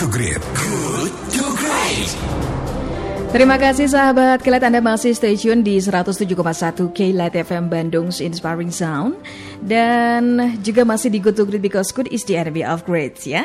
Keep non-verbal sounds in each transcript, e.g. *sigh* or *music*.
to Great. Good to Great. Terima kasih sahabat Kilat Anda masih stay tune di 107,1 Kilat FM Bandung's Inspiring Sound dan juga masih di Good to Great because good is the enemy of great ya.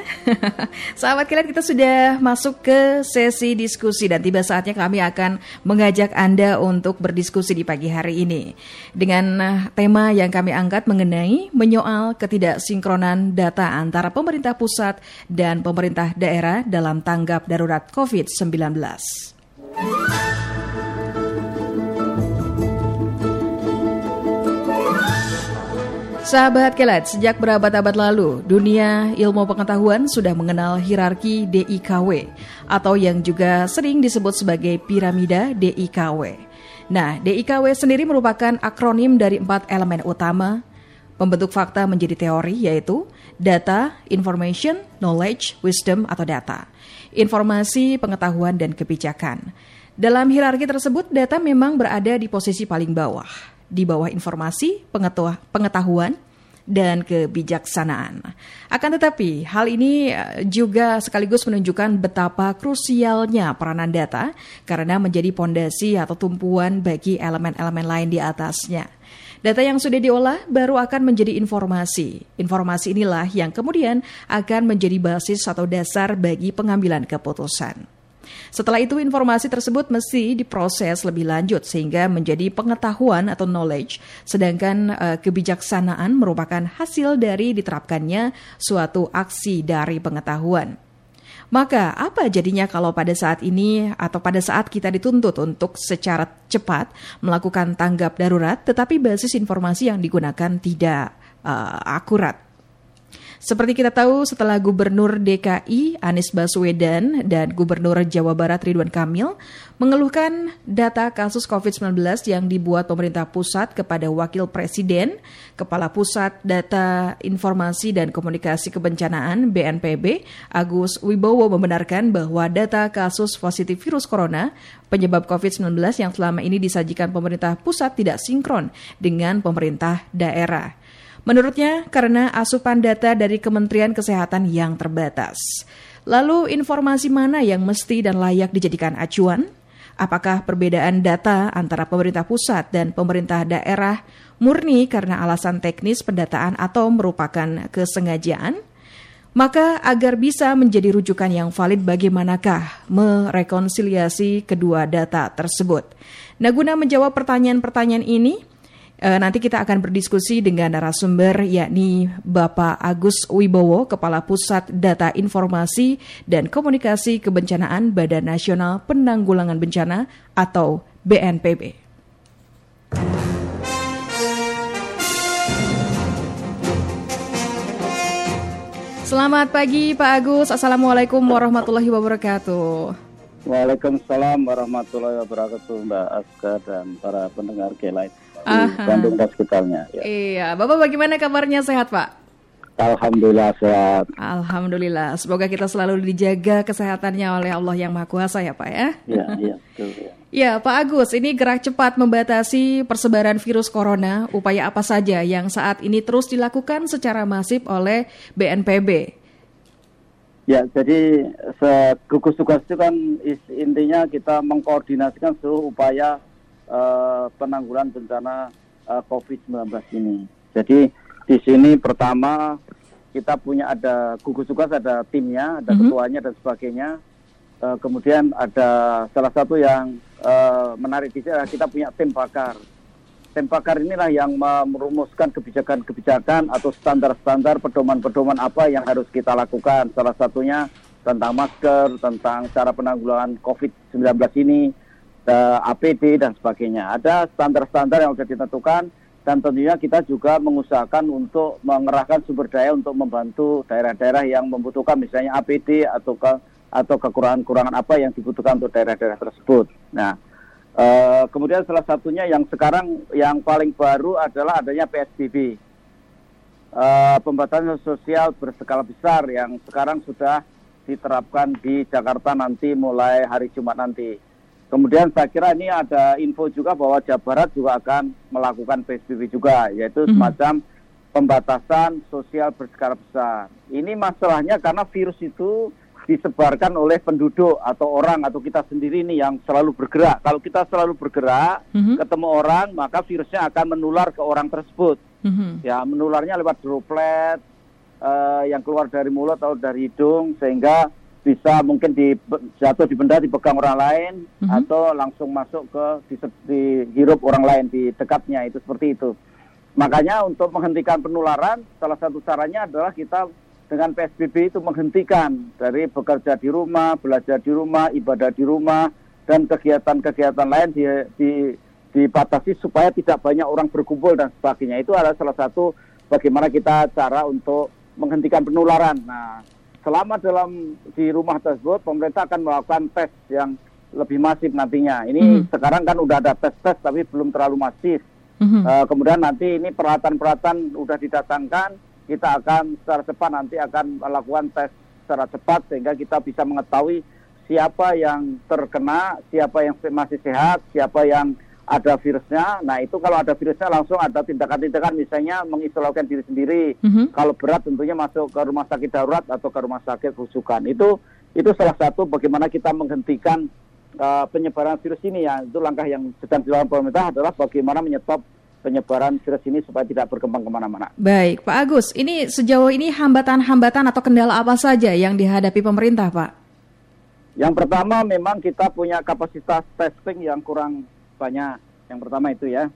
*laughs* sahabat Kilat kita sudah masuk ke sesi diskusi dan tiba saatnya kami akan mengajak Anda untuk berdiskusi di pagi hari ini dengan tema yang kami angkat mengenai menyoal ketidaksinkronan data antara pemerintah pusat dan pemerintah daerah dalam tanggap darurat COVID-19. Sahabat Kelet, sejak berabad-abad lalu, dunia ilmu pengetahuan sudah mengenal hierarki DIKW atau yang juga sering disebut sebagai piramida DIKW. Nah, DIKW sendiri merupakan akronim dari empat elemen utama pembentuk fakta menjadi teori yaitu data, information, knowledge, wisdom atau data, informasi, pengetahuan, dan kebijakan. Dalam hierarki tersebut, data memang berada di posisi paling bawah, di bawah informasi, pengetahuan, dan kebijaksanaan. Akan tetapi, hal ini eh, juga sekaligus menunjukkan betapa krusialnya peranan data karena menjadi pondasi atau tumpuan bagi elemen-elemen lain di atasnya. Data yang sudah diolah baru akan menjadi informasi. Informasi inilah yang kemudian akan menjadi basis atau dasar bagi pengambilan keputusan. Setelah itu informasi tersebut mesti diproses lebih lanjut sehingga menjadi pengetahuan atau knowledge, sedangkan uh, kebijaksanaan merupakan hasil dari diterapkannya suatu aksi dari pengetahuan. Maka apa jadinya kalau pada saat ini atau pada saat kita dituntut untuk secara cepat melakukan tanggap darurat tetapi basis informasi yang digunakan tidak uh, akurat? Seperti kita tahu setelah Gubernur DKI Anies Baswedan dan Gubernur Jawa Barat Ridwan Kamil mengeluhkan data kasus COVID-19 yang dibuat pemerintah pusat kepada Wakil Presiden, Kepala Pusat Data Informasi dan Komunikasi Kebencanaan BNPB, Agus Wibowo membenarkan bahwa data kasus positif virus corona penyebab COVID-19 yang selama ini disajikan pemerintah pusat tidak sinkron dengan pemerintah daerah. Menurutnya, karena asupan data dari Kementerian Kesehatan yang terbatas. Lalu, informasi mana yang mesti dan layak dijadikan acuan? Apakah perbedaan data antara pemerintah pusat dan pemerintah daerah murni karena alasan teknis pendataan atau merupakan kesengajaan? Maka agar bisa menjadi rujukan yang valid bagaimanakah merekonsiliasi kedua data tersebut? Nah, guna menjawab pertanyaan-pertanyaan ini, nanti kita akan berdiskusi dengan narasumber yakni Bapak Agus Wibowo, Kepala Pusat Data Informasi dan Komunikasi Kebencanaan Badan Nasional Penanggulangan Bencana atau BNPB. Selamat pagi Pak Agus, Assalamualaikum warahmatullahi wabarakatuh. Waalaikumsalam warahmatullahi wabarakatuh Mbak Aska dan para pendengar G Di Bandung dan sekitarnya. Ya. Iya, Bapak bagaimana kabarnya sehat Pak? Alhamdulillah sehat. Alhamdulillah. Semoga kita selalu dijaga kesehatannya oleh Allah yang Maha Kuasa ya Pak ya. Iya, iya, betul ya. Ya, Pak Agus, ini gerak cepat membatasi persebaran virus corona. Upaya apa saja yang saat ini terus dilakukan secara masif oleh BNPB? Ya, jadi gugus tugas itu kan intinya kita mengkoordinasikan seluruh upaya uh, penanggulan bencana uh, COVID-19 ini. Jadi di sini pertama kita punya ada gugus tugas, ada timnya, ada mm -hmm. ketuanya dan sebagainya. Uh, kemudian ada salah satu yang uh, menarik di sini kita punya tim pakar. Tim pakar inilah yang merumuskan kebijakan-kebijakan atau standar-standar pedoman-pedoman apa yang harus kita lakukan. Salah satunya tentang masker, tentang cara penanggulangan COVID-19 ini, uh, eh, APD dan sebagainya. Ada standar-standar yang sudah ditentukan dan tentunya kita juga mengusahakan untuk mengerahkan sumber daya untuk membantu daerah-daerah yang membutuhkan misalnya APD atau ke atau kekurangan-kekurangan apa yang dibutuhkan untuk daerah-daerah tersebut. Nah, uh, kemudian salah satunya yang sekarang yang paling baru adalah adanya PSBB, uh, eh, pembatasan sosial berskala besar yang sekarang sudah diterapkan di Jakarta nanti mulai hari Jumat nanti. Kemudian saya kira ini ada info juga bahwa Jawa Barat juga akan melakukan PSBB juga, yaitu mm -hmm. semacam pembatasan sosial berskala besar. Ini masalahnya karena virus itu disebarkan oleh penduduk atau orang atau kita sendiri nih yang selalu bergerak. Kalau kita selalu bergerak, Mhm. ketemu orang, maka virusnya akan menular ke orang tersebut. Mhm. Ya, menularnya lewat droplet eh, yang keluar dari mulut atau dari hidung sehingga bisa mungkin di jatuh di benda dipegang orang lain Mhm. atau langsung masuk ke di, dihirup orang lain di dekatnya itu seperti itu. Makanya untuk menghentikan penularan salah satu caranya adalah kita dengan PSBB itu menghentikan dari bekerja di rumah, belajar di rumah, ibadah di rumah dan kegiatan-kegiatan lain di, di dibatasi supaya tidak banyak orang berkumpul dan sebagainya. Itu adalah salah satu bagaimana kita cara untuk menghentikan penularan. Nah, selama dalam di rumah tersebut pemerintah akan melakukan tes yang lebih masif nantinya. Ini Mhm. sekarang kan udah ada tes-tes tapi belum terlalu masif. Mhm. Eh, kemudian nanti ini peralatan-peralatan udah didatangkan, kita akan secara cepat nanti akan melakukan tes secara cepat sehingga kita bisa mengetahui siapa yang terkena, siapa yang masih sehat, siapa yang ada virusnya. Nah itu kalau ada virusnya langsung ada tindakan-tindakan misalnya mengisolasikan diri sendiri. Mhm. Kalau berat tentunya masuk ke rumah sakit darurat atau ke rumah sakit rujukan. Itu itu salah satu bagaimana kita menghentikan uh, penyebaran virus ini ya. Itu langkah yang sedang dilakukan pemerintah adalah bagaimana menyetop penyebaran virus ini supaya tidak berkembang ke mana-mana. Baik, Pak Agus, ini sejauh ini hambatan-hambatan atau kendala apa saja yang dihadapi pemerintah, Pak? Yang pertama memang kita punya kapasitas testing yang kurang banyak. Yang pertama itu ya.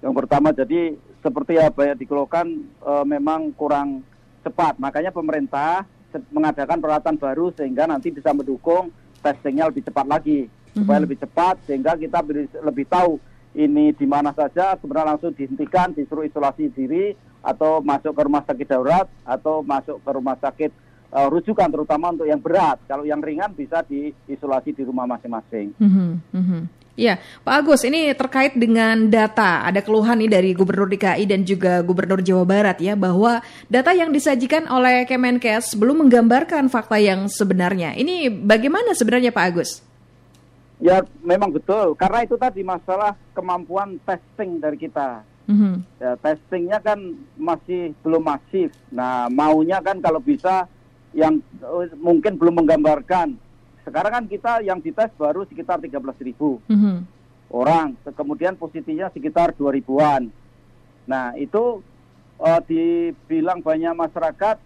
Yang pertama jadi seperti apa ya dikeluhkan eh, memang kurang cepat. Makanya pemerintah mengadakan peralatan baru sehingga nanti bisa mendukung testingnya lebih cepat lagi supaya Mhm. lebih cepat sehingga kita lebih tahu ini di mana saja kemudian langsung dihentikan disuruh isolasi diri atau masuk ke rumah sakit darurat atau masuk ke rumah sakit eh, rujukan terutama untuk yang berat kalau yang ringan bisa diisolasi di rumah masing-masing. Mhm, mhm. Ya, Pak Agus, ini terkait dengan data. Ada keluhan nih dari Gubernur DKI dan juga Gubernur Jawa Barat ya bahwa data yang disajikan oleh Kemenkes belum menggambarkan fakta yang sebenarnya. Ini bagaimana sebenarnya Pak Agus? Ya memang betul karena itu tadi masalah kemampuan testing dari kita. Mhm, Ya, testingnya kan masih belum masif. Nah maunya kan kalau bisa yang eh, mungkin belum menggambarkan. Sekarang kan kita yang dites baru sekitar 13 ribu mhm, orang, kemudian positifnya sekitar 2 ribuan. Nah itu eh, dibilang banyak masyarakat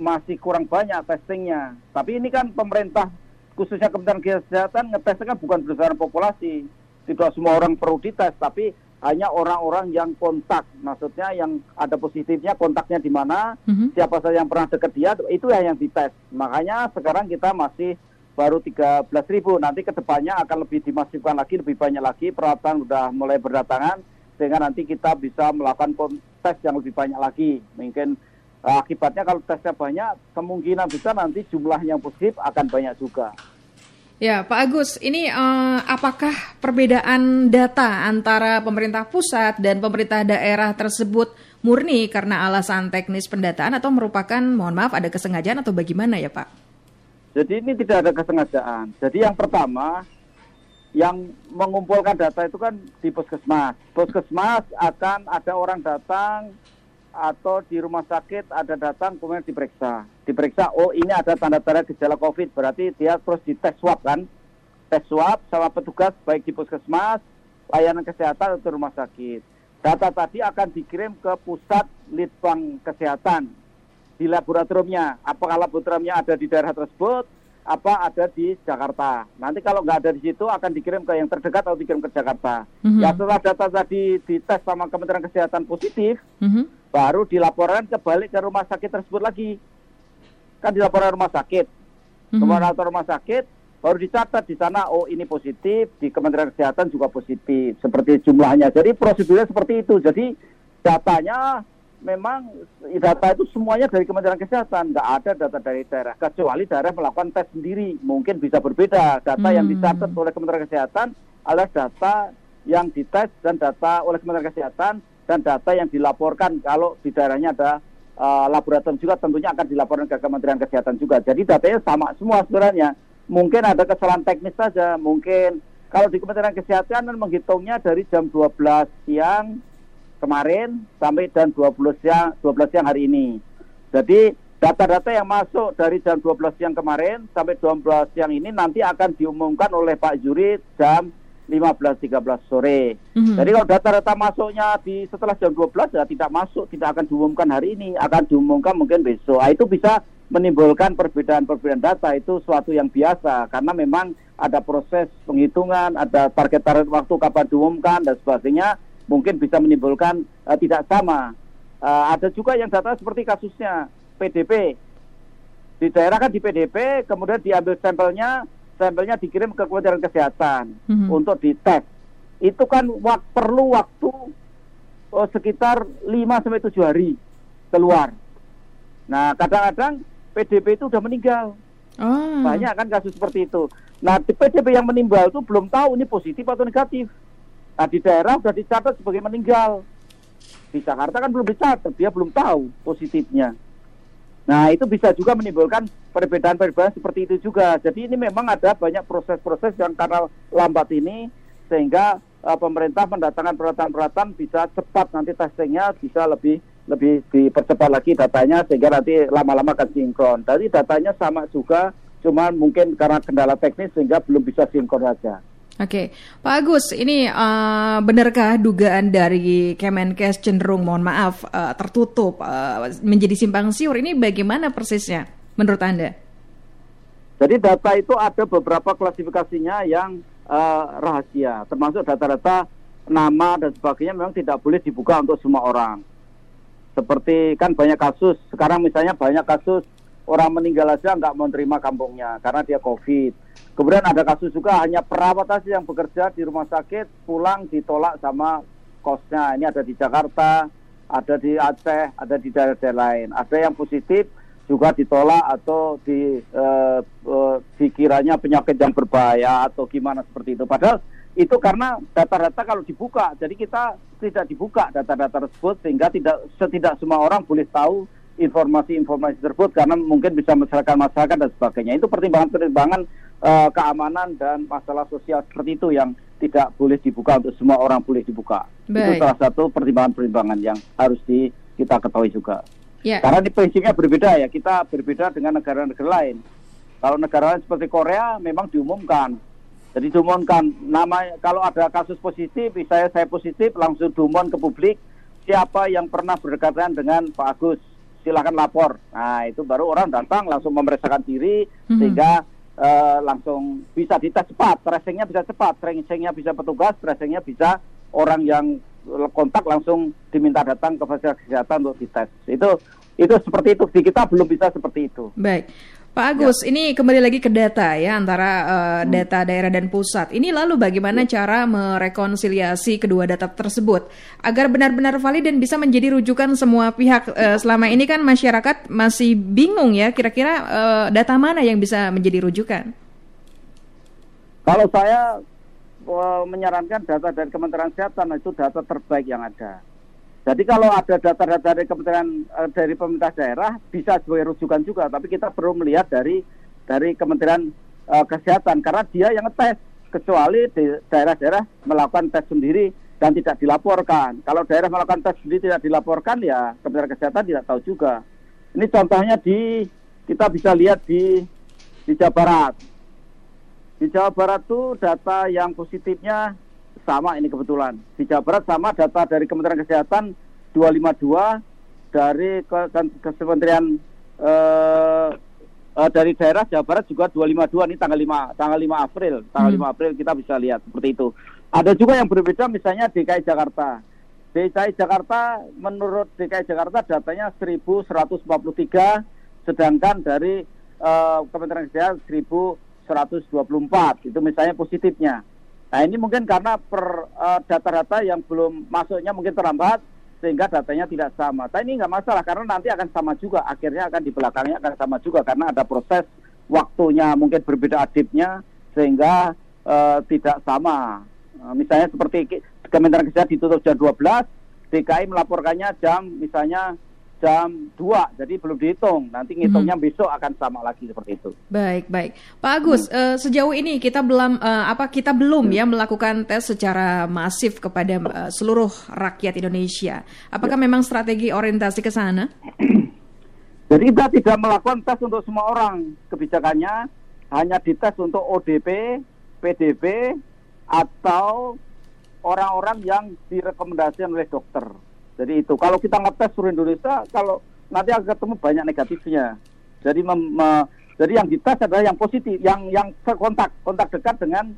masih kurang banyak testingnya. Tapi ini kan pemerintah khususnya Kementerian Kesehatan ngetesnya kan bukan berdasarkan populasi. Tidak semua orang perlu dites, tapi hanya orang-orang yang kontak. Maksudnya yang ada positifnya kontaknya di mana, mhm. siapa saja yang pernah dekat dia, itu yang dites. Makanya sekarang kita masih baru 13 ribu. Nanti ke depannya akan lebih dimasifkan lagi, lebih banyak lagi. Peralatan sudah mulai berdatangan, sehingga nanti kita bisa melakukan tes yang lebih banyak lagi. Mungkin eh, akibatnya kalau tesnya banyak, kemungkinan besar nanti jumlah yang positif akan banyak juga. Ya, Pak Agus, ini eh, apakah perbedaan data antara pemerintah pusat dan pemerintah daerah tersebut murni karena alasan teknis pendataan atau merupakan, mohon maaf, ada kesengajaan atau bagaimana ya, Pak? Jadi ini tidak ada kesengajaan. Jadi yang pertama, yang mengumpulkan data itu kan di puskesmas. Puskesmas akan ada orang datang atau di rumah sakit ada datang kemudian diperiksa. Diperiksa, oh ini ada tanda-tanda gejala COVID, berarti dia terus dites swab kan. Tes swab sama petugas baik di puskesmas, layanan kesehatan atau rumah sakit. Data tadi akan dikirim ke pusat litbang kesehatan di laboratoriumnya. Apakah laboratoriumnya ada di daerah tersebut, apa ada di Jakarta. Nanti kalau nggak ada di situ akan dikirim ke yang terdekat atau dikirim ke Jakarta. Mhm. Ya setelah data tadi dites sama Kementerian Kesehatan positif, Mhm. baru dilaporkan kembali ke rumah sakit tersebut lagi. Kan dilaporkan rumah sakit. Mhm. Kemudian atau rumah sakit baru dicatat di sana oh ini positif, di Kementerian Kesehatan juga positif seperti jumlahnya. Jadi prosedurnya seperti itu. Jadi datanya memang data itu semuanya dari Kementerian Kesehatan, nggak ada data dari daerah kecuali daerah melakukan tes sendiri. Mungkin bisa berbeda. Data yang Hmm. dicatat oleh Kementerian Kesehatan adalah data yang dites dan data oleh Kementerian Kesehatan dan data yang dilaporkan kalau di daerahnya ada uh, laboratorium juga tentunya akan dilaporkan ke Kementerian Kesehatan juga. Jadi datanya sama semua sebenarnya. Mungkin ada kesalahan teknis saja. Mungkin kalau di Kementerian Kesehatan kan menghitungnya dari jam 12 siang kemarin sampai dan 12 siang 12 siang hari ini. Jadi data-data yang masuk dari jam 12 siang kemarin sampai 12 siang ini nanti akan diumumkan oleh Pak Juri jam 15.13 sore. Mhm. Jadi kalau data-data masuknya di setelah jam 12 ya tidak masuk, tidak akan diumumkan hari ini, akan diumumkan mungkin besok. Ah, itu bisa menimbulkan perbedaan-perbedaan data itu suatu yang biasa karena memang ada proses penghitungan, ada target-target waktu kapan diumumkan dan sebagainya mungkin bisa menimbulkan eh, tidak sama. Eh, ada juga yang data seperti kasusnya PDP. Di daerah kan di PDP, kemudian diambil sampelnya, sampelnya dikirim ke Kementerian Kesehatan Mhm. untuk dites. Itu kan wak- perlu waktu oh, sekitar 5 sampai 7 hari keluar. Nah, kadang-kadang PDP itu udah meninggal. Oh. Banyak kan kasus seperti itu. Nah, di PDP yang meninggal itu belum tahu ini positif atau negatif. Nah, di daerah sudah dicatat sebagai meninggal. Di Jakarta kan belum dicatat, dia belum tahu positifnya. Nah, itu bisa juga menimbulkan perbedaan-perbedaan seperti itu juga. Jadi ini memang ada banyak proses-proses yang karena lambat ini sehingga eh, pemerintah mendatangkan peralatan-peralatan bisa cepat nanti testingnya bisa lebih lebih dipercepat lagi datanya sehingga nanti lama-lama akan sinkron. Jadi datanya sama juga, cuma mungkin karena kendala teknis sehingga belum bisa sinkron saja. Oke, Pak Agus, ini eh, benarkah dugaan dari Kemenkes cenderung, mohon maaf, eh, tertutup, eh, menjadi simpang siur? Ini bagaimana persisnya menurut Anda? Jadi data itu ada beberapa klasifikasinya yang eh, rahasia, termasuk data-data nama dan sebagainya memang tidak boleh dibuka untuk semua orang. Seperti kan banyak kasus, sekarang misalnya banyak kasus orang meninggal aja nggak mau terima kampungnya karena dia COVID. Kemudian ada kasus juga hanya perawat saja yang bekerja di rumah sakit pulang ditolak sama kosnya. Ini ada di Jakarta, ada di Aceh, ada di daerah-daerah lain. Ada yang positif juga ditolak atau di eh, eh, dikiranya penyakit yang berbahaya atau gimana seperti itu. Padahal itu karena data-data kalau dibuka, jadi kita tidak dibuka data-data tersebut sehingga tidak setidak semua orang boleh tahu informasi-informasi tersebut karena mungkin bisa masyarakat masyarakat dan sebagainya. Itu pertimbangan-pertimbangan eh, keamanan dan masalah sosial seperti itu yang tidak boleh dibuka untuk semua orang boleh dibuka. Itu Baik. salah satu pertimbangan-pertimbangan yang harus di, kita ketahui juga. Ya, Karena di prinsipnya berbeda ya, kita berbeda dengan negara-negara lain. Kalau negara lain seperti Korea memang diumumkan. Jadi diumumkan nama kalau ada kasus positif, misalnya saya positif langsung diumumkan ke publik siapa yang pernah berdekatan dengan Pak Agus. Silakan lapor. Nah, itu baru orang datang langsung memeriksakan diri Mhm. sehingga eh, langsung bisa dites cepat, tracingnya bisa cepat, tracingnya bisa petugas, tracingnya bisa orang yang kontak langsung diminta datang ke fasilitas kesehatan untuk dites. Itu itu seperti itu di kita belum bisa seperti itu. baik. Pak Agus, ini kembali lagi ke data ya antara eh, data daerah dan pusat. Ini lalu bagaimana cara merekonsiliasi kedua data tersebut agar benar-benar valid dan bisa menjadi rujukan semua pihak. Eh, selama ini kan masyarakat masih bingung ya, kira-kira eh, data mana yang bisa menjadi rujukan? Kalau saya eh, menyarankan data dari Kementerian Kesehatan itu data terbaik yang ada. Jadi kalau ada data-data dari Kementerian eh, dari pemerintah daerah bisa sebagai rujukan juga, tapi kita perlu melihat dari dari Kementerian eh, Kesehatan karena dia yang ngetes kecuali di daerah-daerah melakukan tes sendiri dan tidak dilaporkan. Kalau daerah melakukan tes sendiri tidak dilaporkan ya Kementerian Kesehatan tidak tahu juga. Ini contohnya di kita bisa lihat di di Jawa Barat. Di Jawa Barat tuh data yang positifnya sama ini kebetulan. Di Jawa Barat sama data dari Kementerian Kesehatan 252 dari ke, ke- ke Kementerian eh, eh, dari daerah Jawa Barat juga 252 ini tanggal 5 tanggal 5 April. Tanggal Hmm. 5 April kita bisa lihat seperti itu. Ada juga yang berbeda misalnya DKI Jakarta. DKI Jakarta menurut DKI Jakarta datanya 1143 sedangkan dari eh, Kementerian Kesehatan 1124 itu misalnya positifnya. Nah ini mungkin karena per eh, data-data yang belum masuknya mungkin terlambat sehingga datanya tidak sama. Tapi ini nggak masalah karena nanti akan sama juga. Akhirnya akan di belakangnya akan sama juga karena ada proses waktunya mungkin berbeda adibnya sehingga eh, tidak sama. Eh, misalnya seperti Ke- Kementerian Kesehatan ditutup jam 12, DKI melaporkannya jam misalnya jam 2, jadi belum dihitung. Nanti ngitungnya besok akan sama lagi seperti itu. Baik, baik. Pak Agus, eh, sejauh ini kita belum eh, apa kita belum ya melakukan tes secara masif kepada eh, seluruh rakyat Indonesia. Apakah memang strategi orientasi ke sana? *clears throat* Jadi kita tidak melakukan tes untuk semua orang. Kebijakannya hanya dites untuk ODP, PDP, atau orang-orang yang direkomendasikan oleh dokter. Jadi itu kalau kita ngetes seluruh Indonesia, kalau nanti akan ketemu banyak negatifnya. Jadi mem, me, jadi yang dites adalah yang positif, yang yang kontak kontak dekat dengan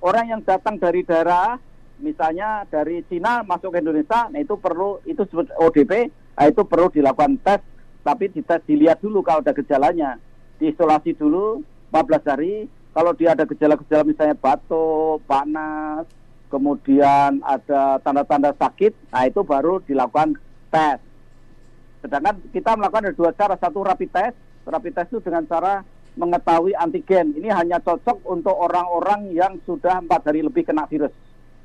orang yang datang dari daerah, misalnya dari Cina masuk ke Indonesia, nah itu perlu itu disebut ODP, nah itu perlu dilakukan tes, tapi dites dilihat dulu kalau ada gejalanya, diisolasi dulu 14 hari. Kalau dia ada gejala-gejala misalnya batuk, panas, kemudian ada tanda-tanda sakit, nah itu baru dilakukan tes. Sedangkan kita melakukan ada dua cara, satu rapid test, rapid test itu dengan cara mengetahui antigen. Ini hanya cocok untuk orang-orang yang sudah empat hari lebih kena virus.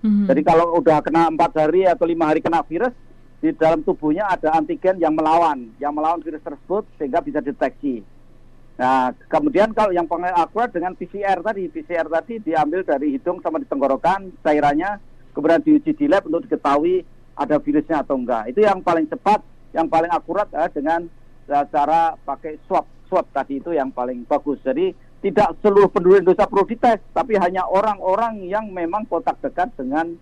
Mm-hmm. Jadi kalau udah kena empat hari atau lima hari kena virus, di dalam tubuhnya ada antigen yang melawan, yang melawan virus tersebut sehingga bisa deteksi. Nah, kemudian kalau yang paling akurat dengan PCR tadi, PCR tadi diambil dari hidung sama di tenggorokan cairannya, kemudian diuji di lab untuk diketahui ada virusnya atau enggak. Itu yang paling cepat, yang paling akurat ya, dengan cara pakai swab. Swab tadi itu yang paling bagus. Jadi tidak seluruh penduduk Indonesia perlu dites, tapi hanya orang-orang yang memang kontak dekat dengan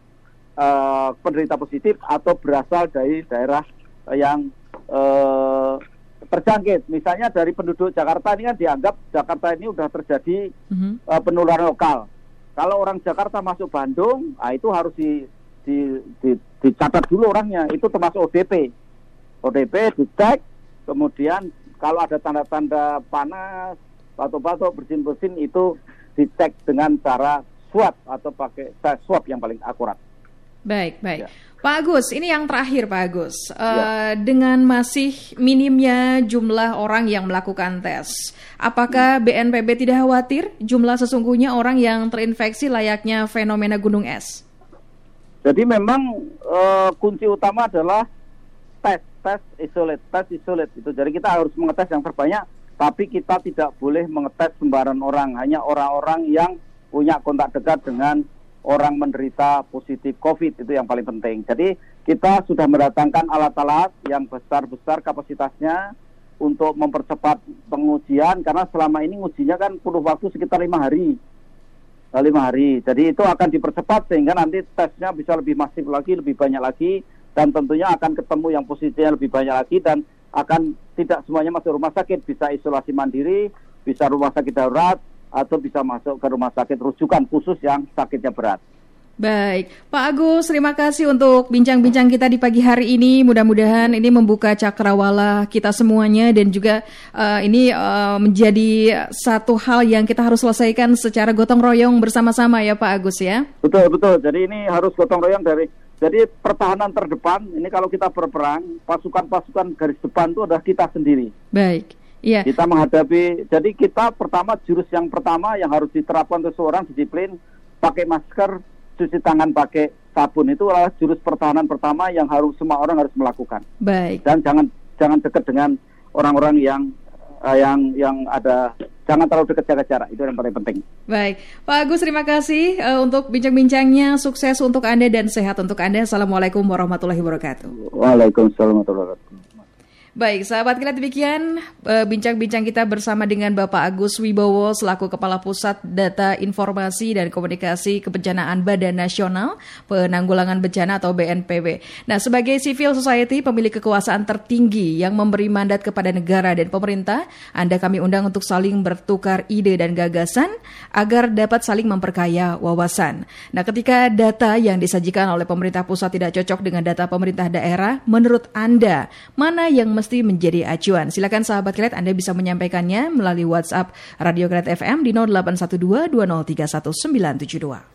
uh, penderita positif atau berasal dari daerah yang uh, terjangkit. Misalnya dari penduduk Jakarta ini kan dianggap Jakarta ini sudah terjadi mm-hmm. uh, penularan lokal. Kalau orang Jakarta masuk Bandung, nah itu harus di, di, di, dicatat dulu orangnya. Itu termasuk ODP. ODP dicek, kemudian kalau ada tanda-tanda panas, batuk-batuk, bersin-bersin itu dicek dengan cara swab atau pakai swab yang paling akurat. Baik, baik. Ya. Pak Agus, ini yang terakhir Pak Agus. Uh, Dengan masih minimnya jumlah orang yang melakukan tes, apakah BNPB tidak khawatir jumlah sesungguhnya orang yang terinfeksi layaknya fenomena gunung es? Jadi memang uh, kunci utama adalah tes, tes, isolate, tes, isolate itu. Jadi kita harus mengetes yang terbanyak, tapi kita tidak boleh mengetes sembarangan orang, hanya orang-orang yang punya kontak dekat dengan orang menderita positif COVID itu yang paling penting. Jadi kita sudah mendatangkan alat-alat yang besar-besar kapasitasnya untuk mempercepat pengujian karena selama ini ujinya kan perlu waktu sekitar lima hari. Eh, lima hari. Jadi itu akan dipercepat sehingga nanti tesnya bisa lebih masif lagi lebih banyak lagi dan tentunya akan ketemu yang positifnya lebih banyak lagi dan akan tidak semuanya masuk rumah sakit. Bisa isolasi mandiri bisa rumah sakit darurat atau bisa masuk ke rumah sakit rujukan khusus yang sakitnya berat. Baik, Pak Agus, terima kasih untuk bincang-bincang kita di pagi hari ini. Mudah-mudahan ini membuka cakrawala kita semuanya dan juga uh, ini uh, menjadi satu hal yang kita harus selesaikan secara gotong royong bersama-sama ya Pak Agus ya. Betul betul. Jadi ini harus gotong royong dari jadi pertahanan terdepan. Ini kalau kita berperang, pasukan-pasukan garis depan itu adalah kita sendiri. Baik. Iya. Kita menghadapi, jadi kita pertama jurus yang pertama yang harus diterapkan seseorang disiplin pakai masker, cuci tangan pakai sabun itu adalah jurus pertahanan pertama yang harus semua orang harus melakukan. Baik. Dan jangan jangan dekat dengan orang-orang yang uh, yang yang ada jangan terlalu dekat jaga jarak itu yang paling penting. Baik, Pak Agus terima kasih uh, untuk bincang-bincangnya, sukses untuk anda dan sehat untuk anda. Assalamualaikum warahmatullahi wabarakatuh. Waalaikumsalam warahmatullahi wabarakatuh. Baik, sahabat kita demikian eh, bincang-bincang kita bersama dengan Bapak Agus Wibowo selaku Kepala Pusat Data Informasi dan Komunikasi Kebencanaan Badan Nasional Penanggulangan Bencana atau BNPB. Nah, sebagai civil society pemilik kekuasaan tertinggi yang memberi mandat kepada negara dan pemerintah, Anda kami undang untuk saling bertukar ide dan gagasan agar dapat saling memperkaya wawasan. Nah, ketika data yang disajikan oleh pemerintah pusat tidak cocok dengan data pemerintah daerah, menurut Anda mana yang mesti menjadi acuan. Silakan sahabat Kilat Anda bisa menyampaikannya melalui WhatsApp Radio Kilat FM di 0812 2031 972.